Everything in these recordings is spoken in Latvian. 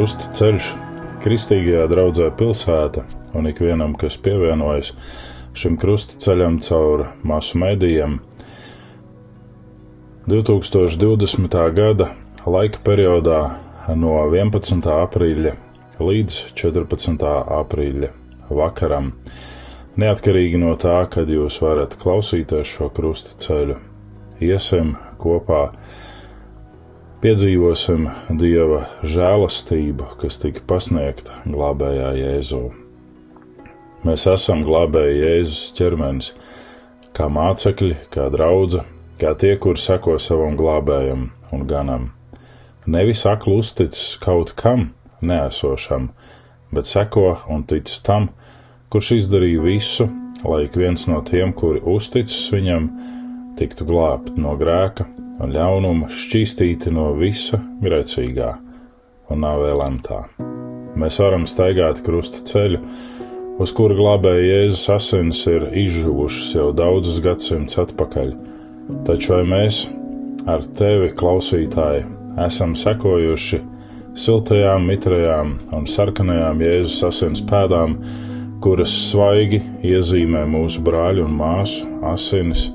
Krusta ceļš, kristīgajā draudzē pilsēta un ikvienam, kas pievienojas šim krusta ceļam caur masu medijiem. 2020. gada laika periodā no 11. aprīļa līdz 14. aprīļa vakaram, neatkarīgi no tā, kad jūs varat klausīties šo krusta ceļu, iesim kopā piedzīvosim Dieva žēlastību, kas tika pasniegta glābējā Jēzū. Mēs esam glābēji Jēzus ķermenis, kā mācekļi, kā draugi, kā tie, kur seko savam glābējam un ganam. Nevis aklu uzticis kaut kam neesošam, bet seko un tic tam, kurš izdarīja visu, lai ik viens no tiem, kuri uzticis viņam, tiktu glābt no grēka un ļaunuma šķīstīti no visa grēcīgā un nāvē lemtā. Mēs varam staigāt krusta ceļu, uz kura glābēja Jēzus asins ir izžuvušas jau daudzus gadsimtus atpakaļ, taču vai mēs ar tevi, klausītāji, esam sekojuši siltajām, mitrajām un sarkanajām Jēzus asins pēdām, kuras svaigi iezīmē mūsu brāļu un māsu asinis,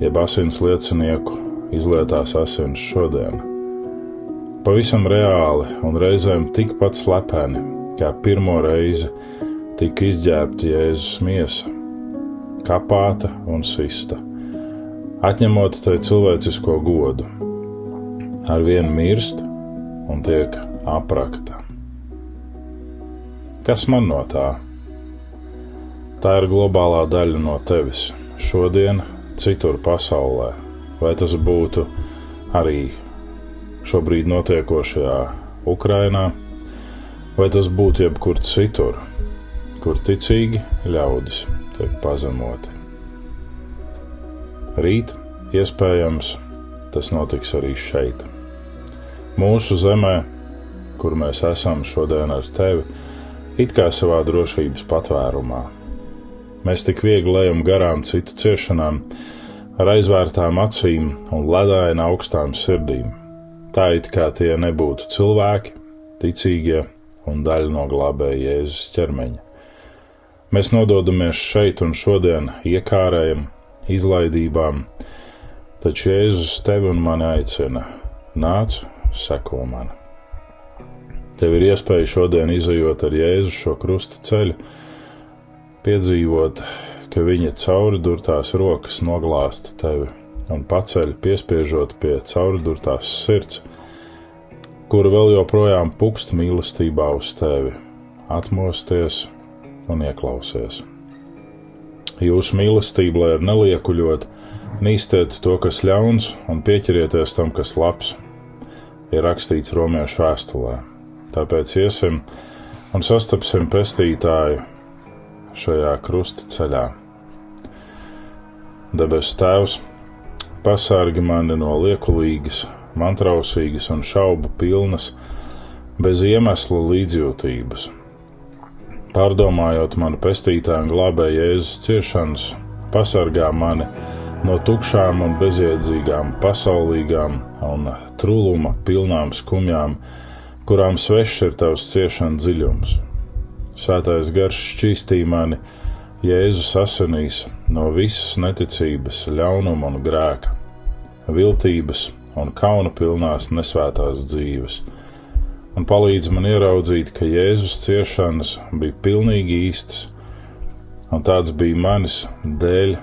jeb asins liecinieku izlietās asins šodien. Pavisam reāli un reizēm tikpat slepeni, kā pirmo reizi tika izģērbta Jēzus miesa, kapāta un sista, atņemot tai cilvēcisko godu. Ar vienu mirst un tiek aprakta. Kas man no tā? Tā ir globālā daļa no tevis, šodien citur pasaulē, vai tas būtu arī šobrīd notiekošajā Ukrainā, vai tas būtu jebkur citur, kur ticīgi ļaudis tiek pazemoti. Rīt, iespējams, tas notiks arī šeit. Mūsu zemē, kur mēs esam šodien ar tevi, it kā savā drošības patvērumā Mēs tik viegli lejam garām citu ciešanām, ar aizvērtām acīm un ledaina augstām sirdīm. Tā it kā tie nebūtu cilvēki, ticīgie un daļa no glābēja Jēzus ķermeņa. Mēs nododamies šeit un šodien iekārējam, izlaidībām, taču Jēzus tevi un mani aicina: nāc, seko man. Tev ir iespēja šodien izējot ar Jēzu šo krusta ceļu piedzīvot, ka viņa cauridurtās rokas noglāsta tevi un paceļ, piespiežot pie cauridurtās sirds, kura vēl joprojām pukst mīlestībā uz tevi, atmosties un ieklausies. Jūsu mīlestība, lai ir neliekuļot, nīstiet to, kas ļauns, un pieķerieties tam, kas labs, ir rakstīts Romiešu vēstulē. Tāpēc iesim un sastapsim pestītāju šajā krusta ceļā. Debes Tēvs, pasargi mani no liekulīgas, mantrausīgas un šaubu pilnas, bez iemesla līdzjūtības. Pārdomājot manu pestītāju un glābēju Jēzus ciešanas, pasargā mani no tukšām un bezjēdzīgām, pasaulīgām un trūluma pilnām skumjām, kurām svešs ir tavs ciešana dziļums Svētais garš šķīstīja mani. Jēzus asinīs no visas neticības, ļaunuma un grēka, viltības un kauna pilnās nesvētās dzīves, un palīdz man ieraudzīt, ka Jēzus ciešanas bija pilnīgi īstas, un tāds bija manis dēļ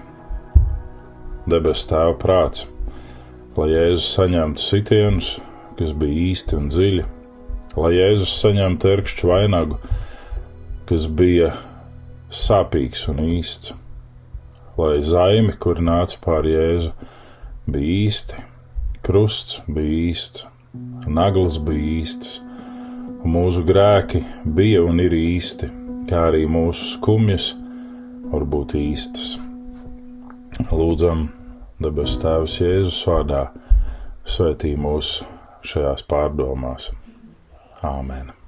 debes tēva prāts, lai Jēzus saņemtu sitienus, kas bija īsti un dziļi, lai Jēzus saņemtu terkšķu vainagu, kas bija sāpīgs un īsts, lai zaimi, kur nāca pār Jēzu, bija īsti, krusts bija īsts, naglas bija īstas, un mūsu grēki bija un ir īsti, kā arī mūsu skumjas var būt īstas. Lūdzam, debes Tēvs Jēzus vārdā, svētī mūs šajās pārdomās. Āmen!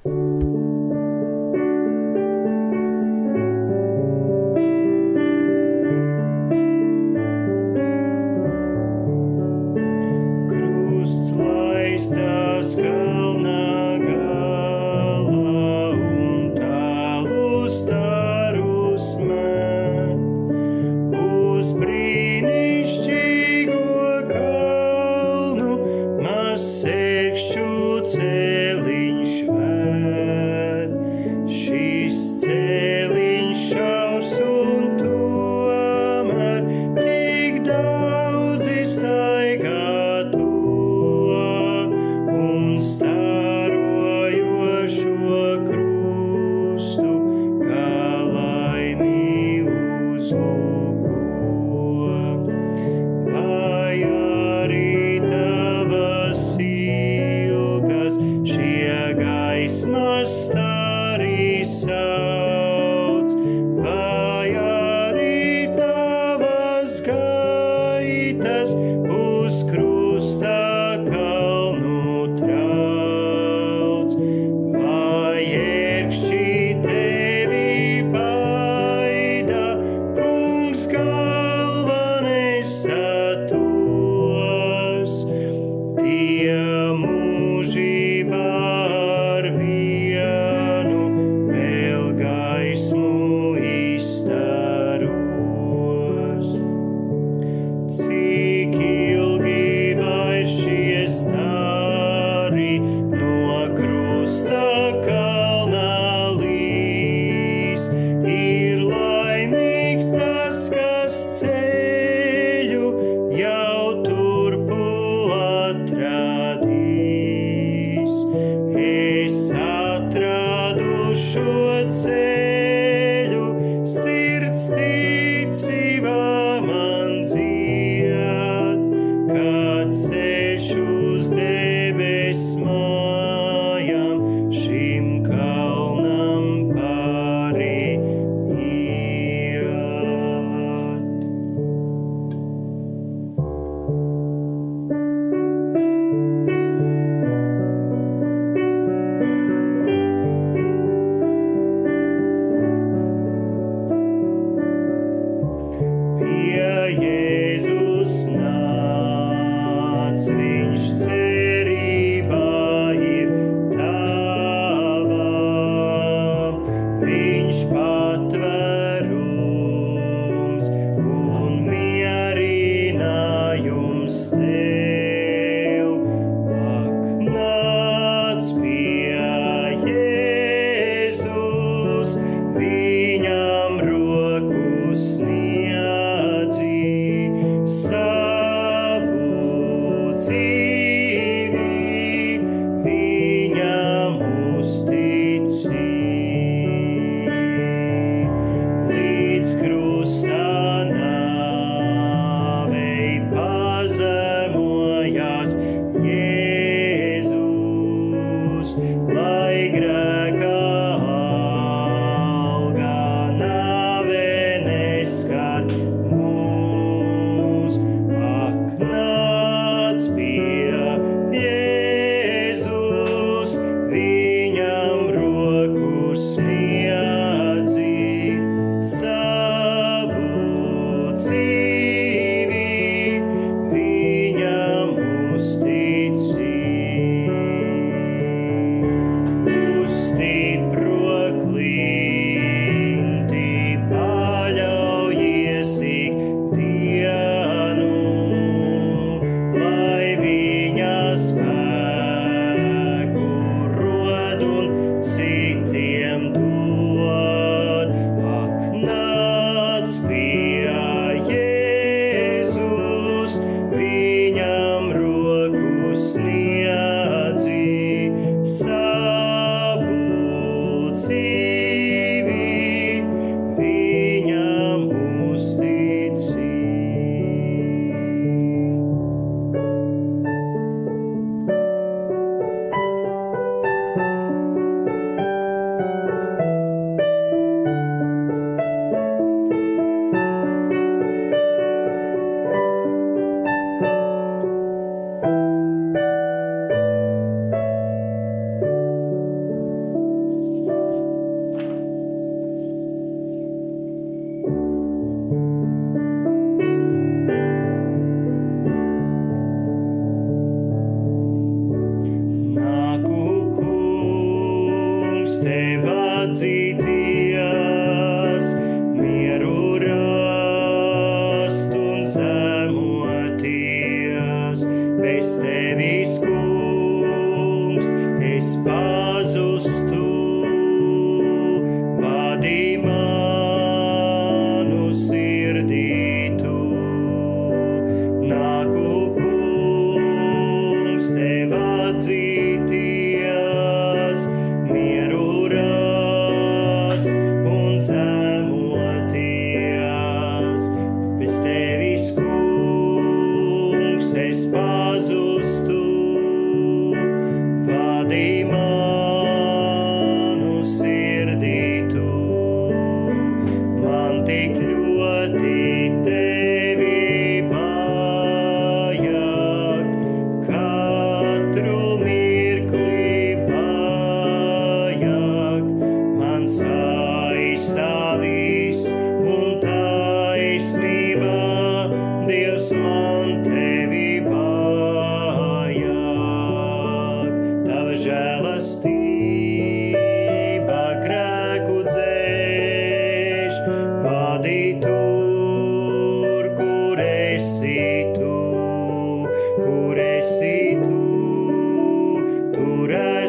vismaz starīsā.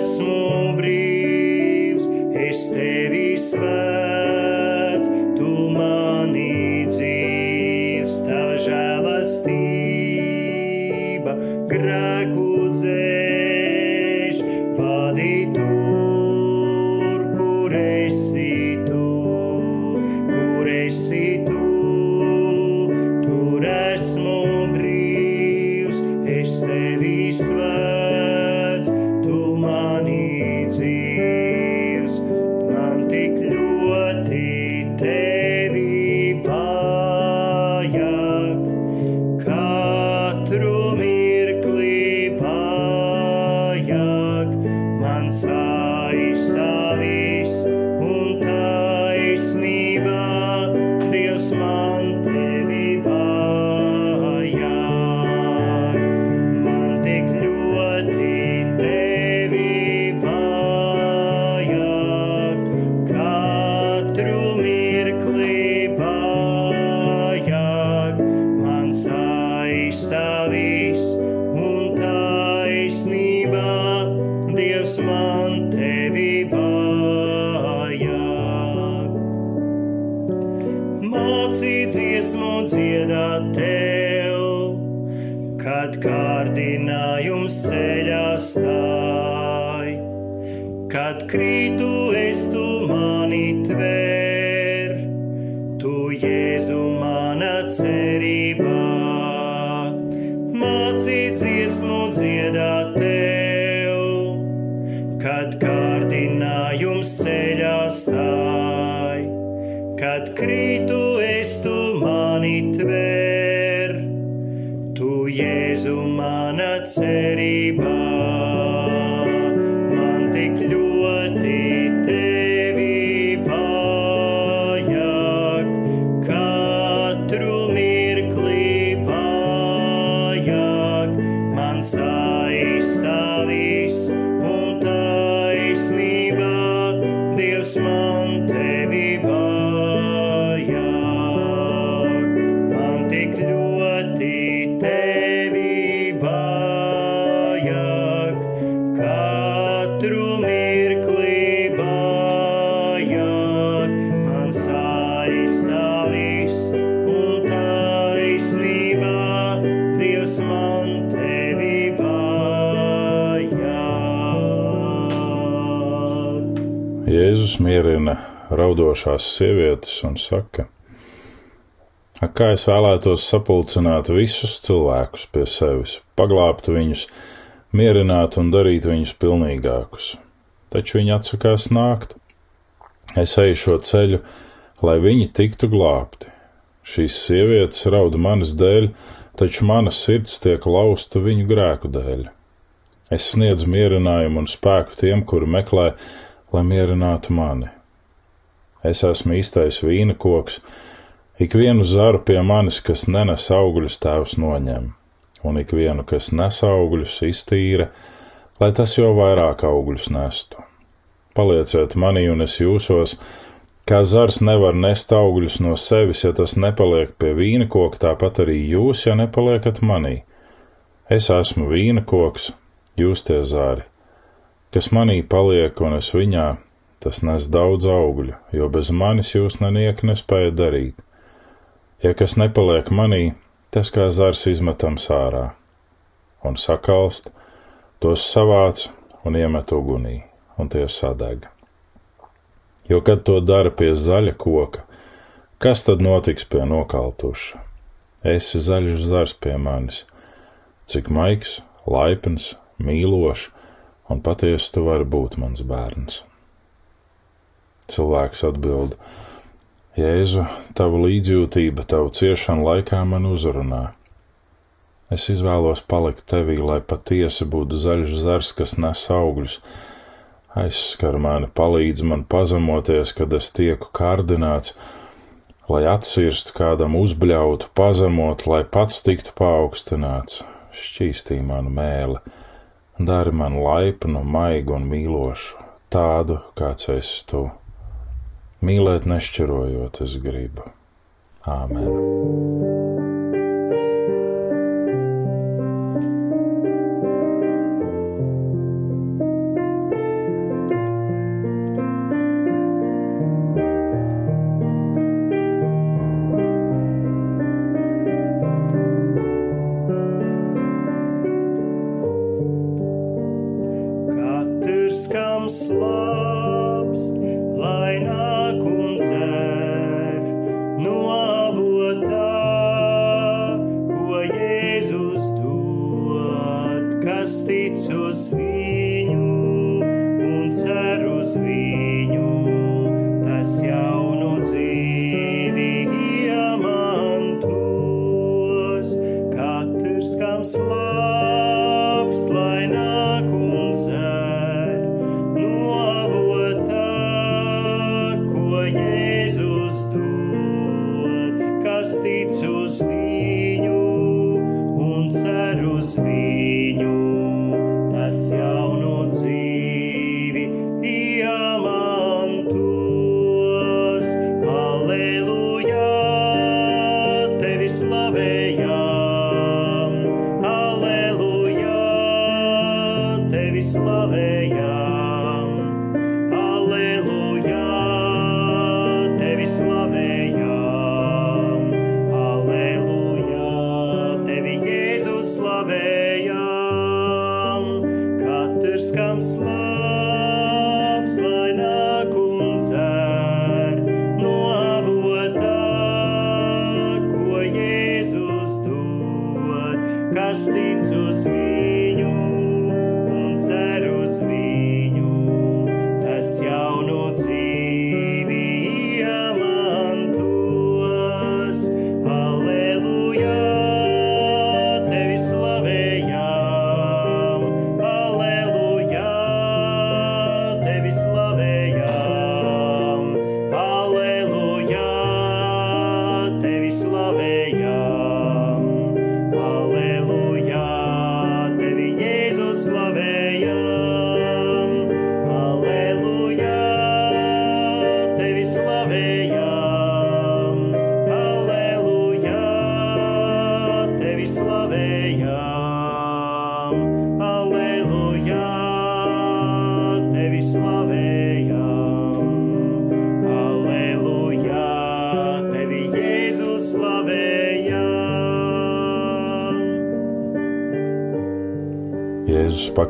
Esmu brīvs, es tevi svēts, saistāvis un taisnībā, Dievs man tevi vajag. Mācīt dziesmu dziedāt tev, kad kārdinājums ceļā stāj. Kad krītu es tu mani tver, tu Jēzu mana cerībā. Dziesmu dziedāt Dievs raudošās sievietes un saka: Ak, kā es vēlētos sapulcināt visus cilvēkus pie sevis, paglābt viņus, mierināt un darīt viņus pilnīgākus. Taču viņi atsakās nākt. Es eju šo ceļu, lai viņi tiktu glābti. Šīs sievietes rauda manas dēļ, taču mana sirds tiek lausta viņu grēku dēļ. Es sniedzu mierinājumu un spēku tiem, kuri meklē, lai mierinātu mani. Es esmu īstais vīna koks, ikvienu zaru pie manis, kas nenes augļus, tēvs noņem, un ikvienu, kas nes augļus, iztīra, lai tas jau vairāk augļus nestu. Palieciet manī, un es jūsos, kā zars nevar nest augļus no sevis, ja tas nepaliek pie vīna koka, tāpat arī jūs, ja nepaliekat manī. Es esmu vīna koks, jūs tie zari. Kas manī paliek un es viņā, tas nes daudz augļu, jo bez manis jūs nenieki nespēja darīt. Ja kas nepaliek manī, tas kā zars izmetams ārā, un sakalst, tos savāc un iemet ugunī, un tie sadeg. Jo, kad to dara pie zaļa koka, kas tad notiks pie nokaltuša? Esi zaļš zars pie manis, cik maigs, laipns, mīlošs, un patiesi tu vari būt mans bērns. Cilvēks atbild: Jēzu, tava līdzjūtība, tavu ciešanu laikā man uzrunā. Es izvēlos palikt tevī, lai patiesi būtu zaļš zars, kas nes augļus. Aizskar mani, palīdz man pazemoties, kad es tieku kārdināts, lai atsirstu kādam uzbļautu, pazemot, lai pats tiktu paaugstināts. Šķīstī manu mēli, dari man laipnu, maigu un mīlošu, tādu, kāds esi tu. Mīlēt nešķirojot, es gribu. Āmen!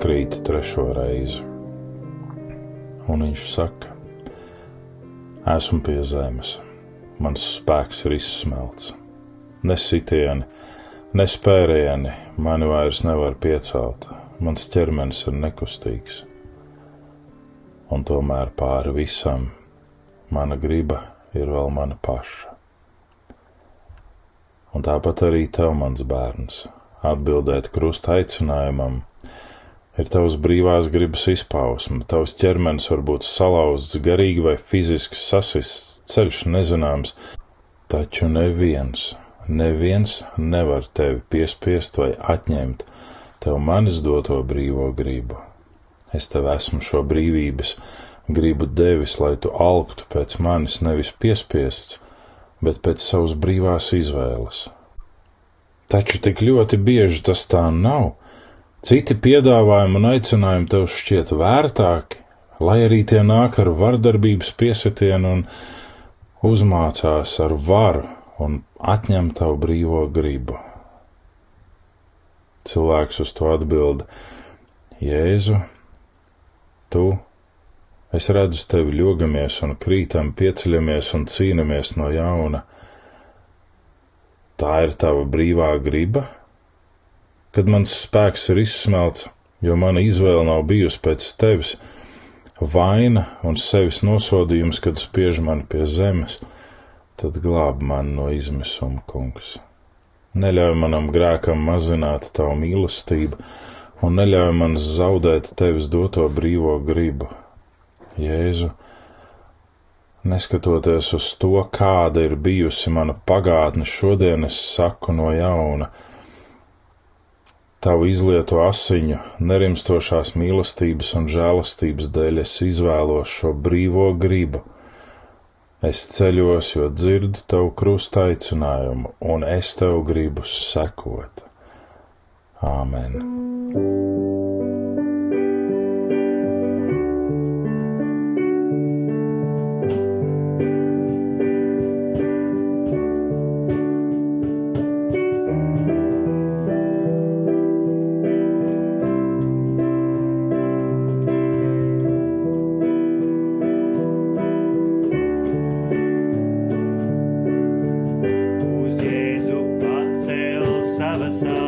Pakrīt trešo reizi, un viņš saka: Esmu pie zemes, mans spēks ir izsmelts. Ne sitieni, ne spērieni mani vairs nevar piecelt, mans ķermenis ir nekustīgs. Un tomēr pāri visam mana griba ir vēl mana paša. Un tāpat arī tev, mans bērns, atbildēt krusta aicinājumam, ir tavs brīvās gribas izpausme. Tavs ķermenis var būt salauzts, garīgi vai fiziski sasists, ceļš nezināms, taču neviens, neviens nevar tevi piespiest vai atņemt tev manis doto brīvo gribu. Es tev esmu šo brīvības gribu devis, lai tu alktu pēc manis nevis piespiests, bet pēc savas brīvās izvēles. Taču tik ļoti bieži tas tā nav. Citi piedāvājumi un aicinājumi tev šķiet vērtāki, lai arī tie nāk ar vardarbības piesitienu un uzmācās ar varu un atņem tavu brīvo gribu. Cilvēks uz to atbild: Jēzu, tu, es redzu tevi ļogamies un krītam, pieceļamies un cīnamies no jauna. Tā ir tava brīvā griba, kad mans spēks ir izsmelts, jo mana izvēle nav bijusi pēc tevis, vaina un sevis nosodījums, kad spiež mani pie zemes, tad glāb mani no izmisuma, kungs. Neļauj manam grēkam mazināt tavu mīlestību, un neļauj man zaudēt tevis doto brīvo gribu. Jēzu, neskatoties uz to, kāda ir bijusi mana pagātne, šodien es saku no jauna, Tavu izlieto asiņu, nerimstošās mīlestības un žēlastības dēļ es izvēlos šo brīvo gribu. Es ceļos, jo dzirdu tavu krusta aicinājumu, un es tev gribu sekot. Āmen! Mm. coração.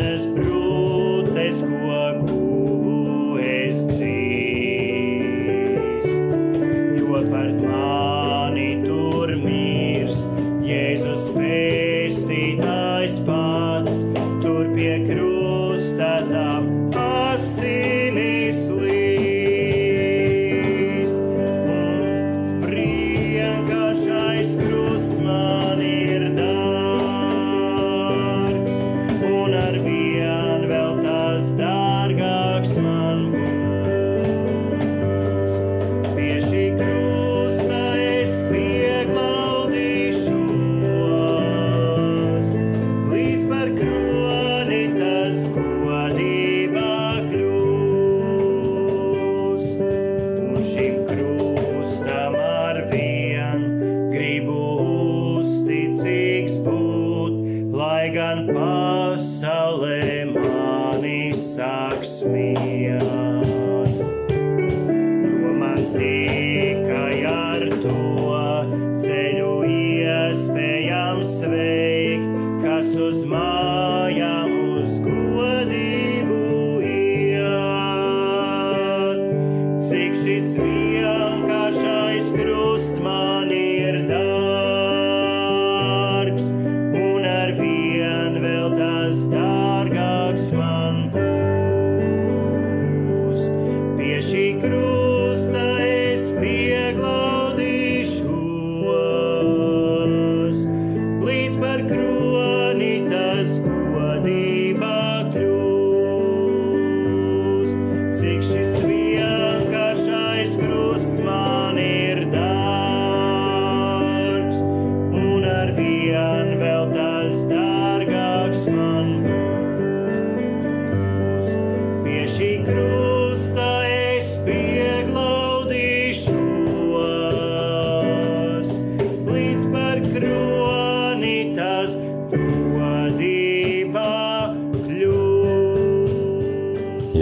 manas brūces koku.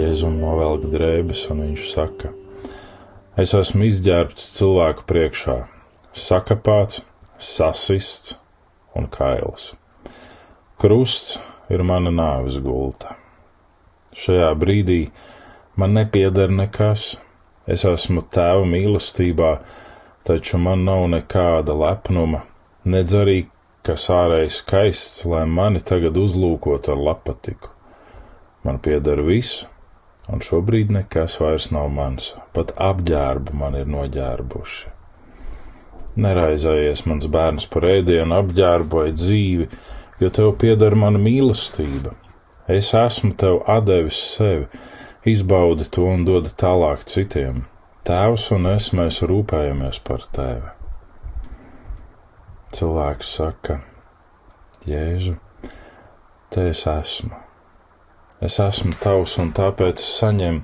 apsēž un novelk drēbes, un viņš saka: Es esmu izģērbts cilvēku priekšā, sakapāts, sasists un kails. Krusts ir mana nāves gulta. Šajā brīdī man nepieder nekas, es esmu tēva mīlestībā, taču man nav nekāda lepnuma, nedz arī kas ārēji skaists, lai mani tagad uzlūkot ar lapatiku. Man pieder viss, un šobrīd nekas vairs nav mans, pat apģērbu man ir noģērbuši. Neraizējies mans bērns par ēdienu, apģērbu vai dzīvi, jo tev pieder mana mīlestība. Es esmu tev devis sevi, izbaudi to un dod tālāk citiem. Tēvs un es mēs rūpējamies par tevi. Cilvēks saka, Jēzu, te es esmu Es esmu tavs un tāpēc saņem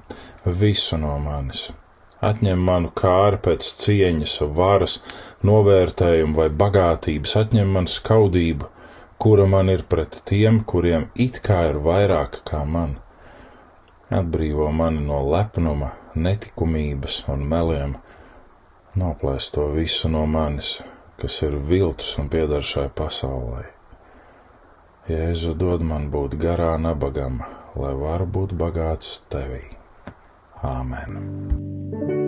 visu no manis. Atņem manu kāru pēc cieņas, varas, novērtējumu vai bagātības, atņem man skaudību, kura man ir pret tiem, kuriem it kā ir vairāk kā man. Atbrīvo mani no lepnuma, netikumības un meliem, noplēs to visu no manis, kas ir viltus un piedar šai pasaulē. Jēzu dod man būt garā nabagam, lai varu būt bagāts tevī. Āmen!